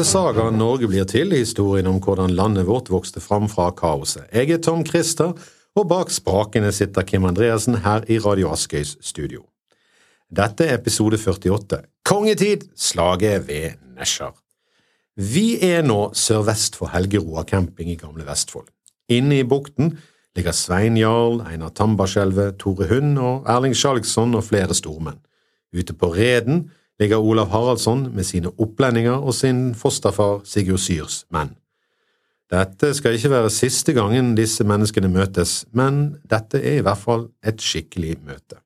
til sagaen Norge blir til, historien om hvordan landet vårt vokste fram fra kaoset. Jeg er Tom Christer, og bak sprakene sitter Kim Andreassen her i Radio Askøys studio. Dette er episode 48, Kongetid, slaget ved Nesjar. Vi er nå sørvest for Helgeroa camping i Gamle Vestfold. Inne i bukten ligger Svein Jarl, Einar Tambarskjelvet, Tore Hund og Erling Skjalgsson og flere stormenn. Ute på Reden ligger Olav Haraldsson med sine opplendinger og sin fosterfar Sigurd Syrs menn. Dette skal ikke være siste gangen disse menneskene møtes, men dette er i hvert fall et skikkelig møte.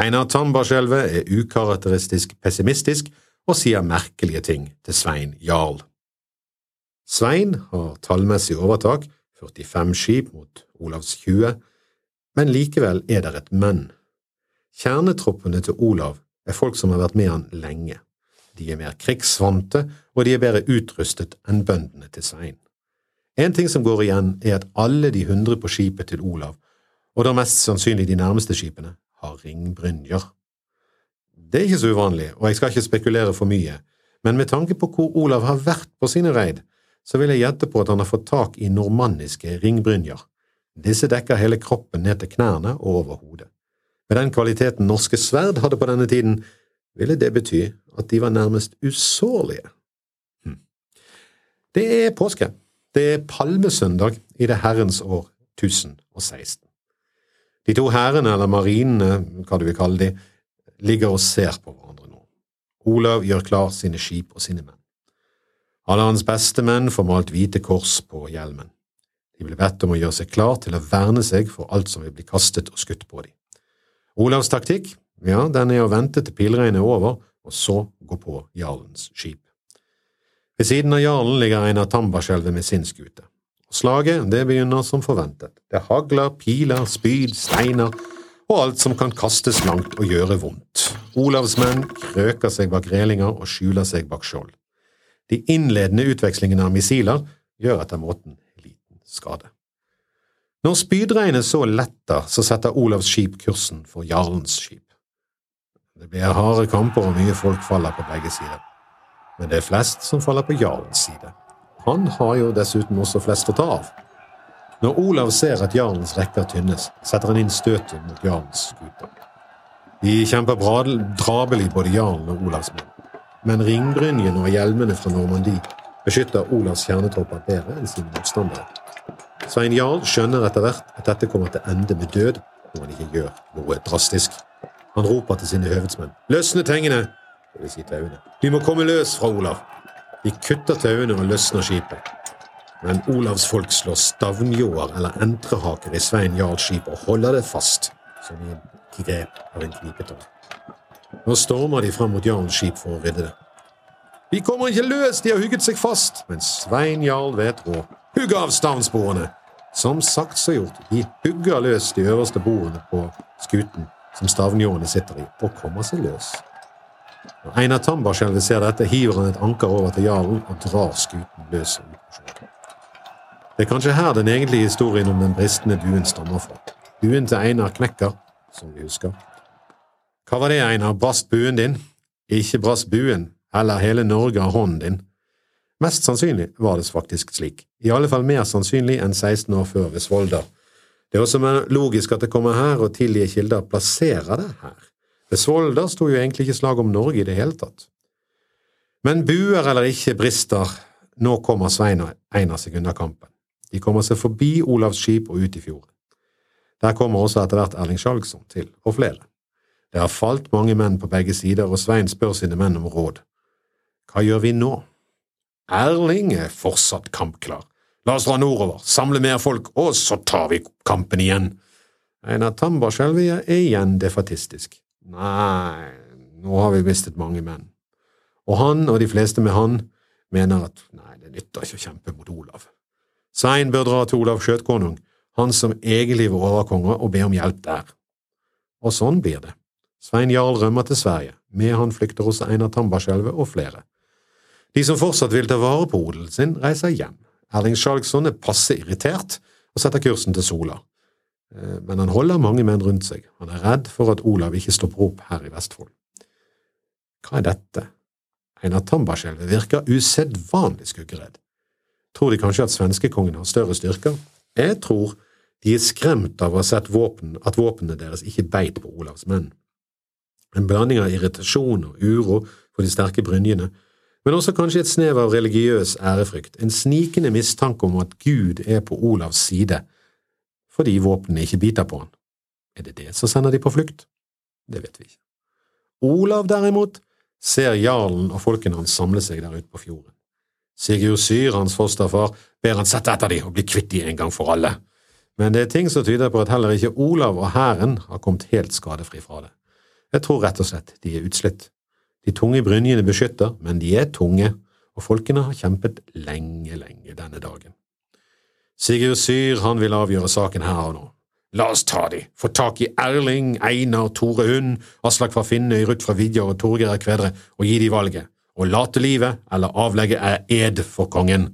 Einar Tambarskjelvet er ukarakteristisk pessimistisk og sier merkelige ting til Svein Jarl. Svein har tallmessig overtak, 45 skip mot Olavs 20, men likevel er det et men. Kjernetroppene til Olav er folk som har vært med han lenge. De er mer krigsvante, og de er bedre utrustet enn bøndene til Svein. En ting som går igjen, er at alle de hundre på skipet til Olav, og da mest sannsynlig de nærmeste skipene, har ringbrynjer. Det er ikke så uvanlig, og jeg skal ikke spekulere for mye, men med tanke på hvor Olav har vært på sine reid, så vil jeg gjette på at han har fått tak i normanniske ringbrynjer. Disse dekker hele kroppen ned til knærne og over hodet. Med den kvaliteten norske sverd hadde på denne tiden, ville det bety at de var nærmest usårlige. Hm. Det er påske. Det er palmesøndag i det herrens år 1016. De to hærene, eller marinene, hva du vil kalle de, ligger og ser på hverandre nå. Olav gjør klar sine skip og sine menn. Alle hans beste menn får malt hvite kors på hjelmen. De blir bedt om å gjøre seg klar til å verne seg for alt som vil bli kastet og skutt på dem. Olavs taktikk, ja, den er å vente til pilregnet er over, og så gå på jarlens skip. Ved siden av jarlen ligger Einar Tambarskjelvet med sin skute. Slaget det begynner som forventet. Det hagler, piler, spyd, steiner og alt som kan kastes langt og gjøre vondt. Olavs menn krøker seg bak relinger og skjuler seg bak skjold. De innledende utvekslingene av missiler gjør etter måten liten skade. Når spydregnet så letter, så setter Olavs skip kursen for jarlens skip. Det blir harde kamper og mye folk faller på begge sider, men det er flest som faller på jarlens side. Han har jo dessuten også flest å ta av. Når Olav ser at jarlens rekker tynnes, setter han inn støtet mot jarlens skuter. De kjemper drabelig, både jarlen og Olavs menn, men ringbrynjene og hjelmene fra Normandie beskytter Olavs kjernetropper bedre enn sine motstandere. Svein Jarl skjønner etter hvert at dette kommer til ende med død om han ikke gjør noe drastisk. Han roper til sine høvedsmenn. Løsne tengene! Det vil si tauene. Vi må komme løs fra Olav. De kutter tauene og løsner skipet. Men Olavs folk slår stavnjåer eller entrehaker i Svein Jarls skip og holder det fast, som i en grep av en knipetang. Nå stormer de fram mot Jarls skip for å rydde det. Vi kommer ikke løs, de har hugget seg fast! Men Svein Jarl vet råd. Hugg av stavnsbordene! Som sagt så gjort, de hugger løs de øverste bordene på skuten som stavnjåene sitter i, og kommer seg løs. Når Einar Tambarskjelvet ser dette, hiver han et anker over til jarlen og drar skuten løs. Det er kanskje her den egentlige historien om den bristende buen stammer fra. Buen til Einar knekker, som vi husker. Hva var det, Einar, brast buen din? Ikke brast buen, eller hele Norge av hånden din. Mest sannsynlig var det faktisk slik, i alle fall mer sannsynlig enn 16 år før ved Svolda. Det er også mer logisk at det kommer her, og tillige kilder plasserer det her. Ved Svolda sto jo egentlig ikke slag om Norge i det hele tatt. Men buer eller ikke brister, nå kommer Svein og Einar seg unna kampen. De kommer seg forbi Olavs skip og ut i fjorden. Der kommer også etter hvert Erling Skjalgsson til, og flere. Det har falt mange menn på begge sider, og Svein spør sine menn om råd. Hva gjør vi nå? Erling er fortsatt kampklar. La oss dra nordover, samle mer folk, og så tar vi kampen igjen. Einar Tambarskjelvia er igjen defatistisk. Nei, nå har vi mistet mange menn. Og han, og de fleste med han, mener at nei, det nytter ikke å kjempe mot Olav. Svein bør dra til Olav skjøtkonung, han som egentlig var overkonge, og be om hjelp der. Og sånn blir det. Svein Jarl rømmer til Sverige, med han flykter hos Einar Tambarskjelvet og flere. De som fortsatt vil ta vare på odelen sin, reiser hjem. Erling Skjalgsson er passe irritert og setter kursen til Sola. Eh, men han holder mange menn rundt seg. Han er redd for at Olav ikke stopper opp her i Vestfold. Hva er dette? Einar Tambarskjelvet virker usedvanlig skuggeredd. Tror de kanskje at svenskekongen har større styrker? Jeg tror de er skremt av å ha sett våpen, at våpnene deres ikke beit på Olavs menn. En blanding av irritasjon og uro for de sterke brynjene, men også kanskje et snev av religiøs ærefrykt, en snikende mistanke om at Gud er på Olavs side, fordi våpnene ikke biter på han. Er det det som sender de på flukt? Det vet vi ikke. Olav, derimot, ser jarlen og folkene hans samle seg der ute på fjorden. Sigurd Syr, hans fosterfar, ber han sette etter de og bli kvitt de en gang for alle. Men det er ting som tyder på at heller ikke Olav og hæren har kommet helt skadefri fra det. Jeg tror rett og slett de er utslitt. De tunge brynjene beskytter, men de er tunge, og folkene har kjempet lenge, lenge denne dagen. Sigurd Syr han vil avgjøre saken her og nå. La oss ta de, få tak i Erling, Einar, Tore Hund, Aslak fra Finnøy, Ruth fra Vidjar og Torgeir Kvedre, og gi de valget å late livet eller avlegge ed for kongen.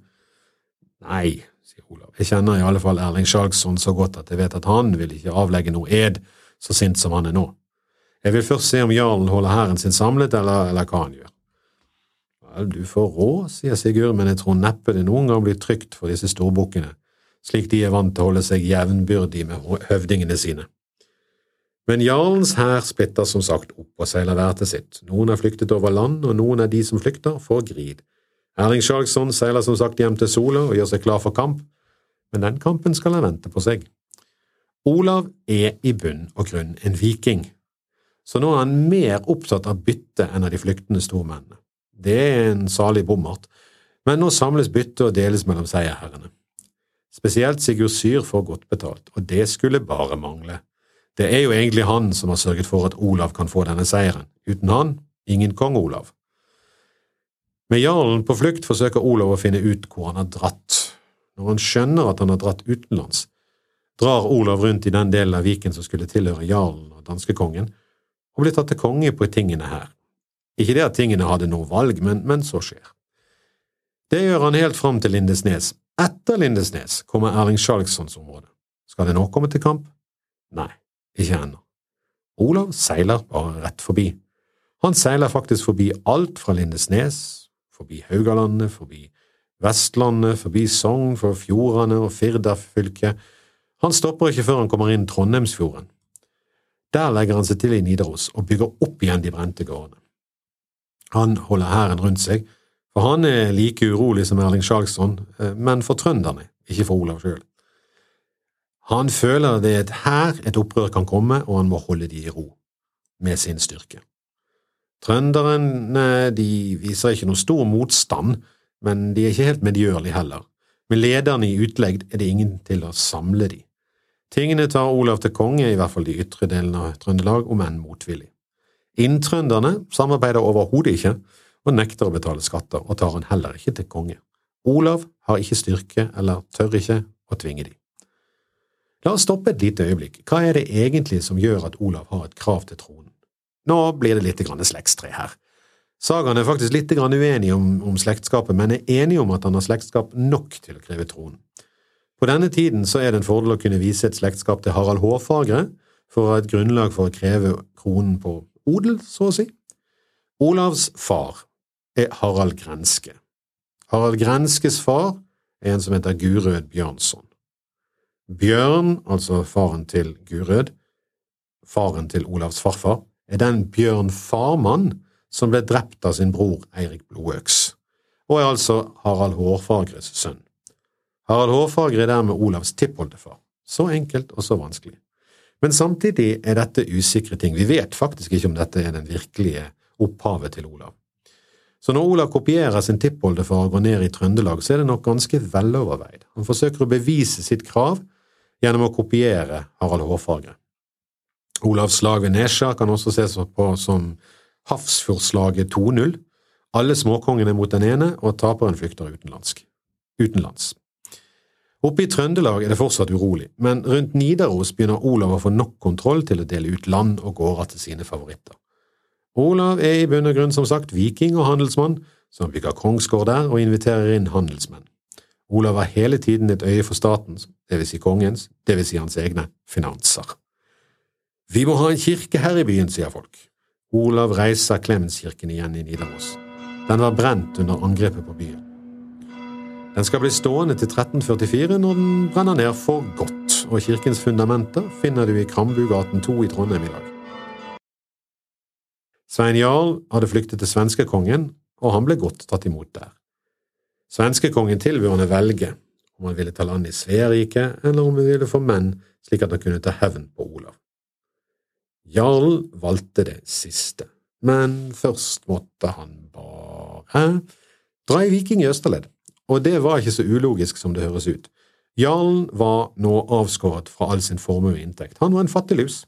Nei, sier Olav, jeg kjenner i alle fall Erling Skjalgsson så godt at jeg vet at han vil ikke avlegge noe ed så sint som han er nå. Jeg vil først se om jarlen holder hæren sin samlet, eller, eller hva han gjør. Vel, du får råd, sier Sigurd, men jeg tror neppe det noen gang blir trygt for disse storbukkene, slik de er vant til å holde seg jevnbyrdig med høvdingene sine. Men jarlens hær splitter som sagt opp og seiler hver sitt. Noen har flyktet over land, og noen av de som flykter, får grid. Erling Skjalgsson seiler som sagt hjem til Sola og gjør seg klar for kamp, men den kampen skal han vente på seg. Olav er i bunn og grunn en viking, så nå er han mer opptatt av byttet enn av de flyktende stormennene. Det er en salig bommert, men nå samles byttet og deles mellom seierherrene. Spesielt Sigurd Syr får godt betalt, og det skulle bare mangle. Det er jo egentlig han som har sørget for at Olav kan få denne seieren. Uten han, ingen kong Olav. Med jarlen på flukt forsøker Olav å finne ut hvor han har dratt. Når han skjønner at han har dratt utenlands, drar Olav rundt i den delen av Viken som skulle tilhøre jarlen og danskekongen, og blir tatt til konge på tingene her. Ikke det at tingene hadde noe valg, men, men så skjer. Det gjør han helt fram til Lindesnes. Etter Lindesnes kommer Erling Skjalgssons område. Skal det nå komme til kamp? Nei. Ikke ennå. Olav seiler bare rett forbi. Han seiler faktisk forbi alt fra Lindesnes, forbi Haugalandet, forbi Vestlandet, forbi Sogn, for Fjordane og Firda-fylket. Han stopper ikke før han kommer inn Trondheimsfjorden. Der legger han seg til i Nidaros og bygger opp igjen de brente gårdene. Han holder hæren rundt seg, for han er like urolig som Erling Skjalgsson, eh, men for trønderne, ikke for Olav sjøl. Han føler det er her et opprør kan komme, og han må holde de i ro, med sin styrke. Trønderne de viser ikke noe stor motstand, men de er ikke helt medgjørlige heller. Med lederne i utlegg er det ingen til å samle de. Tingene tar Olav til konge, i hvert fall de ytre delene av Trøndelag, om enn motvillig. Inntrønderne samarbeider overhodet ikke, og nekter å betale skatter, og tar han heller ikke til konge. Olav har ikke styrke, eller tør ikke, å tvinge de. La oss stoppe et lite øyeblikk. Hva er det egentlig som gjør at Olav har et krav til tronen? Nå blir det litt grann slektstre her. Sagaen er faktisk litt uenig om, om slektskapet, men er enig om at han har slektskap nok til å kreve tronen. På denne tiden så er det en fordel å kunne vise et slektskap til Harald Hårfagre for å ha et grunnlag for å kreve kronen på odel, så å si. Olavs far er Harald Grenske. Harald Grenskes far er en som heter Gurød Bjørnson. Bjørn, altså faren til Gurød, faren til Olavs farfar, er den Bjørn Farmann som ble drept av sin bror Eirik Blodøks, og er altså Harald Hårfagres sønn. Harald Hårfagre er dermed Olavs tippoldefar. Så enkelt og så vanskelig. Men samtidig er dette usikre ting. Vi vet faktisk ikke om dette er den virkelige opphavet til Olav. Så når Olav kopierer sin tippoldefar og går ned i Trøndelag, så er det nok ganske veloverveid. Han forsøker å bevise sitt krav gjennom å kopiere Harald Hårfagre. Olavs slag ved Nesja kan også ses på som Hafrsfjordslaget 2-0. Alle småkongene mot den ene, og taperen flykter utenlands. Oppe i Trøndelag er det fortsatt urolig, men rundt Nidaros begynner Olav å få nok kontroll til å dele ut land og gårder til sine favoritter. Olav er i bunn og grunn som sagt viking og handelsmann, som bygger kongsgård der og inviterer inn handelsmenn. Olav har hele tiden et øye for statens, det vil si kongens, det vil si hans egne, finanser. Vi må ha en kirke her i byen, sier folk. Olav reiser Klemenskirken igjen i Nidaros. Den var brent under angrepet på byen. Den skal bli stående til 1344 når den brenner ned for godt, og kirkens fundamenter finner du i Krambugaten 2 i Trondheim i dag. Svein Jarl hadde flyktet til svenskekongen, og han ble godt tatt imot der. Svenskekongen tilbød han å velge om han ville ta land i Sverige, eller om han ville få menn slik at han kunne ta hevn på Olav. Jarlen valgte det siste, men først måtte han bare dra i viking i østerledd, og det var ikke så ulogisk som det høres ut. Jarlen var nå avskåret fra all sin formue og inntekt. Han var en fattiglus.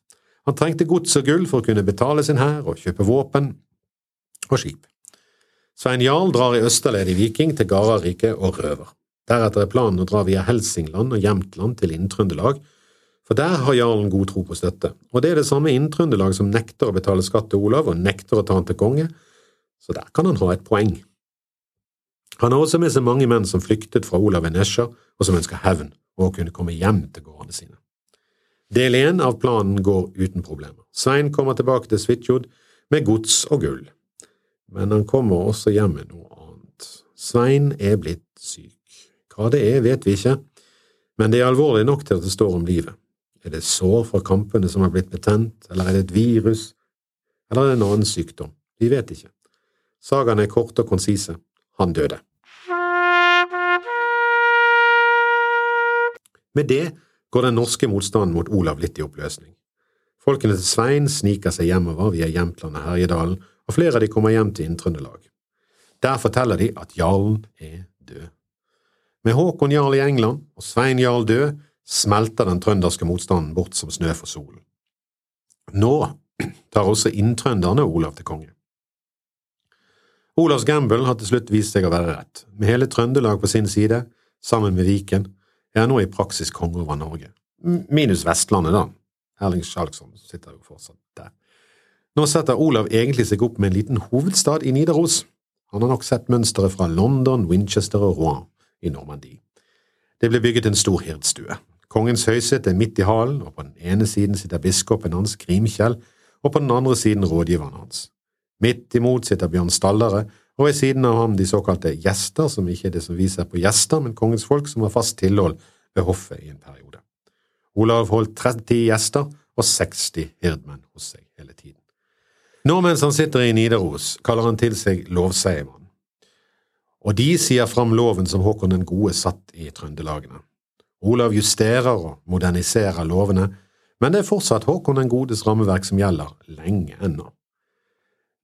Han trengte gods og gull for å kunne betale sin hær og kjøpe våpen og skip. Svein Jarl drar i østerledig Viking til Gararike og røver. Deretter er planen å dra via Helsingland og Jämtland til Inn-Trøndelag, for der har jarlen god tro på støtte, og det er det samme Inn-Trøndelag som nekter å betale skatt til Olav og nekter å ta han til konge, så der kan han ha et poeng. Han har også med seg mange menn som flyktet fra Olav Enesja, og som ønsker hevn og å kunne komme hjem til gårdene sine. Del én av planen går uten problemer. Svein kommer tilbake til Svitjod med gods og gull, men han kommer også hjem med noe annet. Svein er blitt syk. Hva det er, vet vi ikke, men det er alvorlig nok til at det står om livet. Er det sår fra kampene som har blitt betent, eller er det et virus, eller er det en annen sykdom? Vi vet ikke. Sagaene er korte og konsise. Han døde. Med det går den norske motstanden mot Olav litt i oppløsning. Folkene til Svein sniker seg hjemover via Jämtland og Herjedalen, og flere av de kommer hjem til Inn-Trøndelag. Der forteller de at jarlen er død. Med Håkon jarl i England og Svein jarl død smelter den trønderske motstanden bort som snø for solen. Nå tar også inntrønderne Olav til konge. Olavs gamble har til slutt vist seg å være rett. Med hele Trøndelag på sin side, sammen med Viken, er nå i praksis konge over Norge. Minus Vestlandet, da. Erling Skjalgsson sitter jo fortsatt der. Nå setter Olav egentlig seg opp med en liten hovedstad i Nidaros. Han har nok sett mønsteret fra London, Winchester og Rouen i Normandie. Det ble bygget en stor hirdstue. Kongens høysete er midt i hallen, og på den ene siden sitter biskopen hans, Grimkjell, og på den andre siden rådgiveren hans. Midt imot sitter Bjørn Stallare, og ved siden av ham de såkalte gjester, som ikke er det som viser på gjester, men kongens folk som har fast tilhold ved hoffet i en periode. Olav holdt 30 gjester og 60 hirdmenn hos seg hele tiden. Nå mens han sitter i Nidaros, kaller han til seg lovseiermannen, og de sier fram loven som Håkon den gode satt i Trøndelagene. Olav justerer og moderniserer lovene, men det er fortsatt Håkon den godes rammeverk som gjelder, lenge ennå.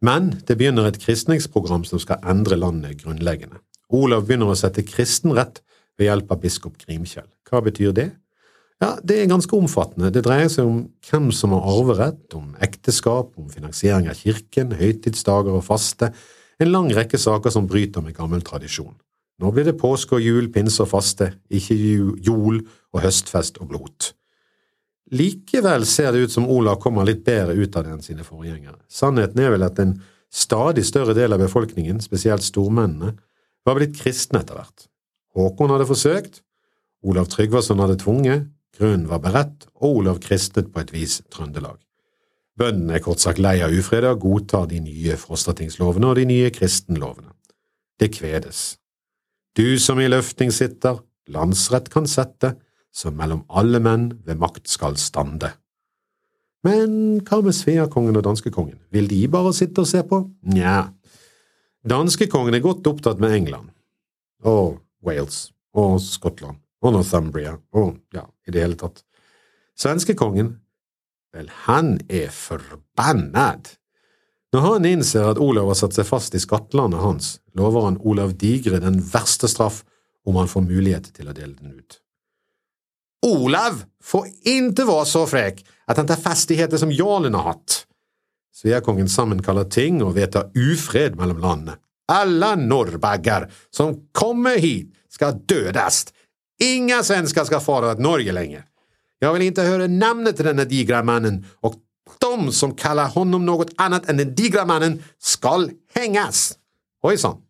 Men det begynner et kristningsprogram som skal endre landet grunnleggende. Olav begynner å sette kristenrett ved hjelp av biskop Grimkjell. Hva betyr det? Ja, Det er ganske omfattende. Det dreier seg om hvem som har arverett, om ekteskap, om finansiering av kirken, høytidsdager og faste, en lang rekke saker som bryter med gammel tradisjon. Nå blir det påske og jul, pinse og faste, ikke jul og høstfest og blot. Likevel ser det ut som Olav kommer litt bedre ut av det enn sine forgjengere. Sannheten er vel at en stadig større del av befolkningen, spesielt stormennene, var blitt kristne etter hvert. Håkon hadde forsøkt, Olav Tryggvason hadde tvunget, grunnen var beredt, og Olav kristnet på et vis Trøndelag. Bøndene er kort sagt lei av og godtar de nye Frostatingslovene og de nye kristenlovene. Det kvedes. Du som i løfting sitter, landsrett kan sette, som mellom alle menn ved makt skal stande. Men hva med Sveakongen og danskekongen, vil de bare sitte og se på? Nja, danskekongen er godt opptatt med England, og Wales, og Skottland, og Northumbria, og ja, i det hele tatt. Svenskekongen Vel, han er forbannad! Når han innser at Olav har satt seg fast i skattlandet hans, lover han Olav Digre den verste straff om han får mulighet til å dele den ut. Olav får ikke være så frekk at han tar fastigheter som jarlen har hatt. Sveakongen sammenkaller ting og vedtar ufred mellom landene. Alle norrbaggar som kommer hit, skal dødes. Ingen svensker skal fara til Norge lenger. Jeg vil ikke høre namnet til denne digra mannen og de som kaller honom noe annet enn den digra mannen skal henges! Oi sann!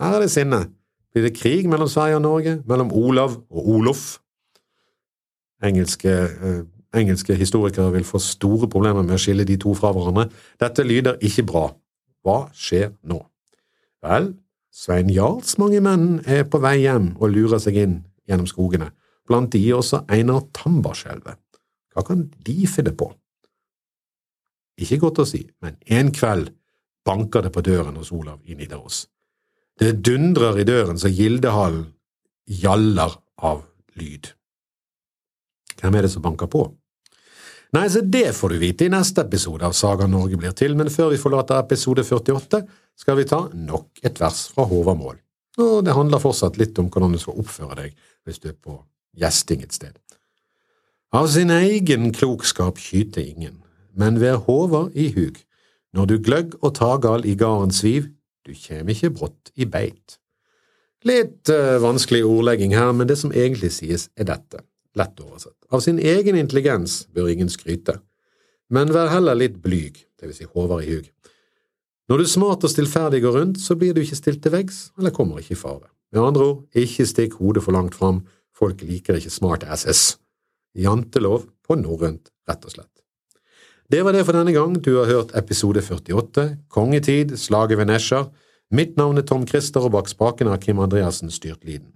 Her er det sinne. Blir det krig mellom Sverige og Norge? Mellom Olav og Olof? Engelske, eh, engelske historikere vil få store problemer med å skille de to fra hverandre. Dette lyder ikke bra. Hva skjer nå? Vel, Svein Jarls mange menn er på vei hjem og lurer seg inn gjennom skogene, blant de også Einar Tambarskjelvet. Hva kan de finne på? Ikke godt å si, men en kveld banker det på døren hos Olav i Nidaros. Det dundrer i døren så Gildehallen gjaller av lyd. Hvem er det som banker på? Nei, så det får du vite i neste episode av Saga Norge blir til, men før vi forlater episode 48, skal vi ta nok et vers fra Håvamål. Og det handler fortsatt litt om hvordan du skal oppføre deg hvis du er på gjesting et sted. Av sin egen klokskap skyter ingen, men ved Håver i hug, når du gløgg og tagal i garden sviv, du kjem ikke brått i beit. Litt uh, vanskelig ordlegging her, men det som egentlig sies, er dette lett oversett. Av sin egen intelligens bør ingen skryte, men vær heller litt blyg, det vil si Håvard i hug. Når du smart og stillferdig går rundt, så blir du ikke stilt til veggs, eller kommer ikke i fare. Med andre ord, ikke stikk hodet for langt fram, folk liker ikke smart asses. Jantelov på norrønt, rett og slett. Det var det for denne gang, du har hørt episode 48, Kongetid, Slaget ved Nesjar. Mitt navn er Tom Christer, og bak spakene har Kim Andreassen styrt lyden.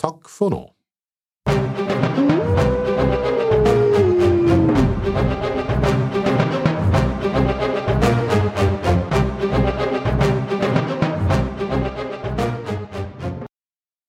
Takk for nå.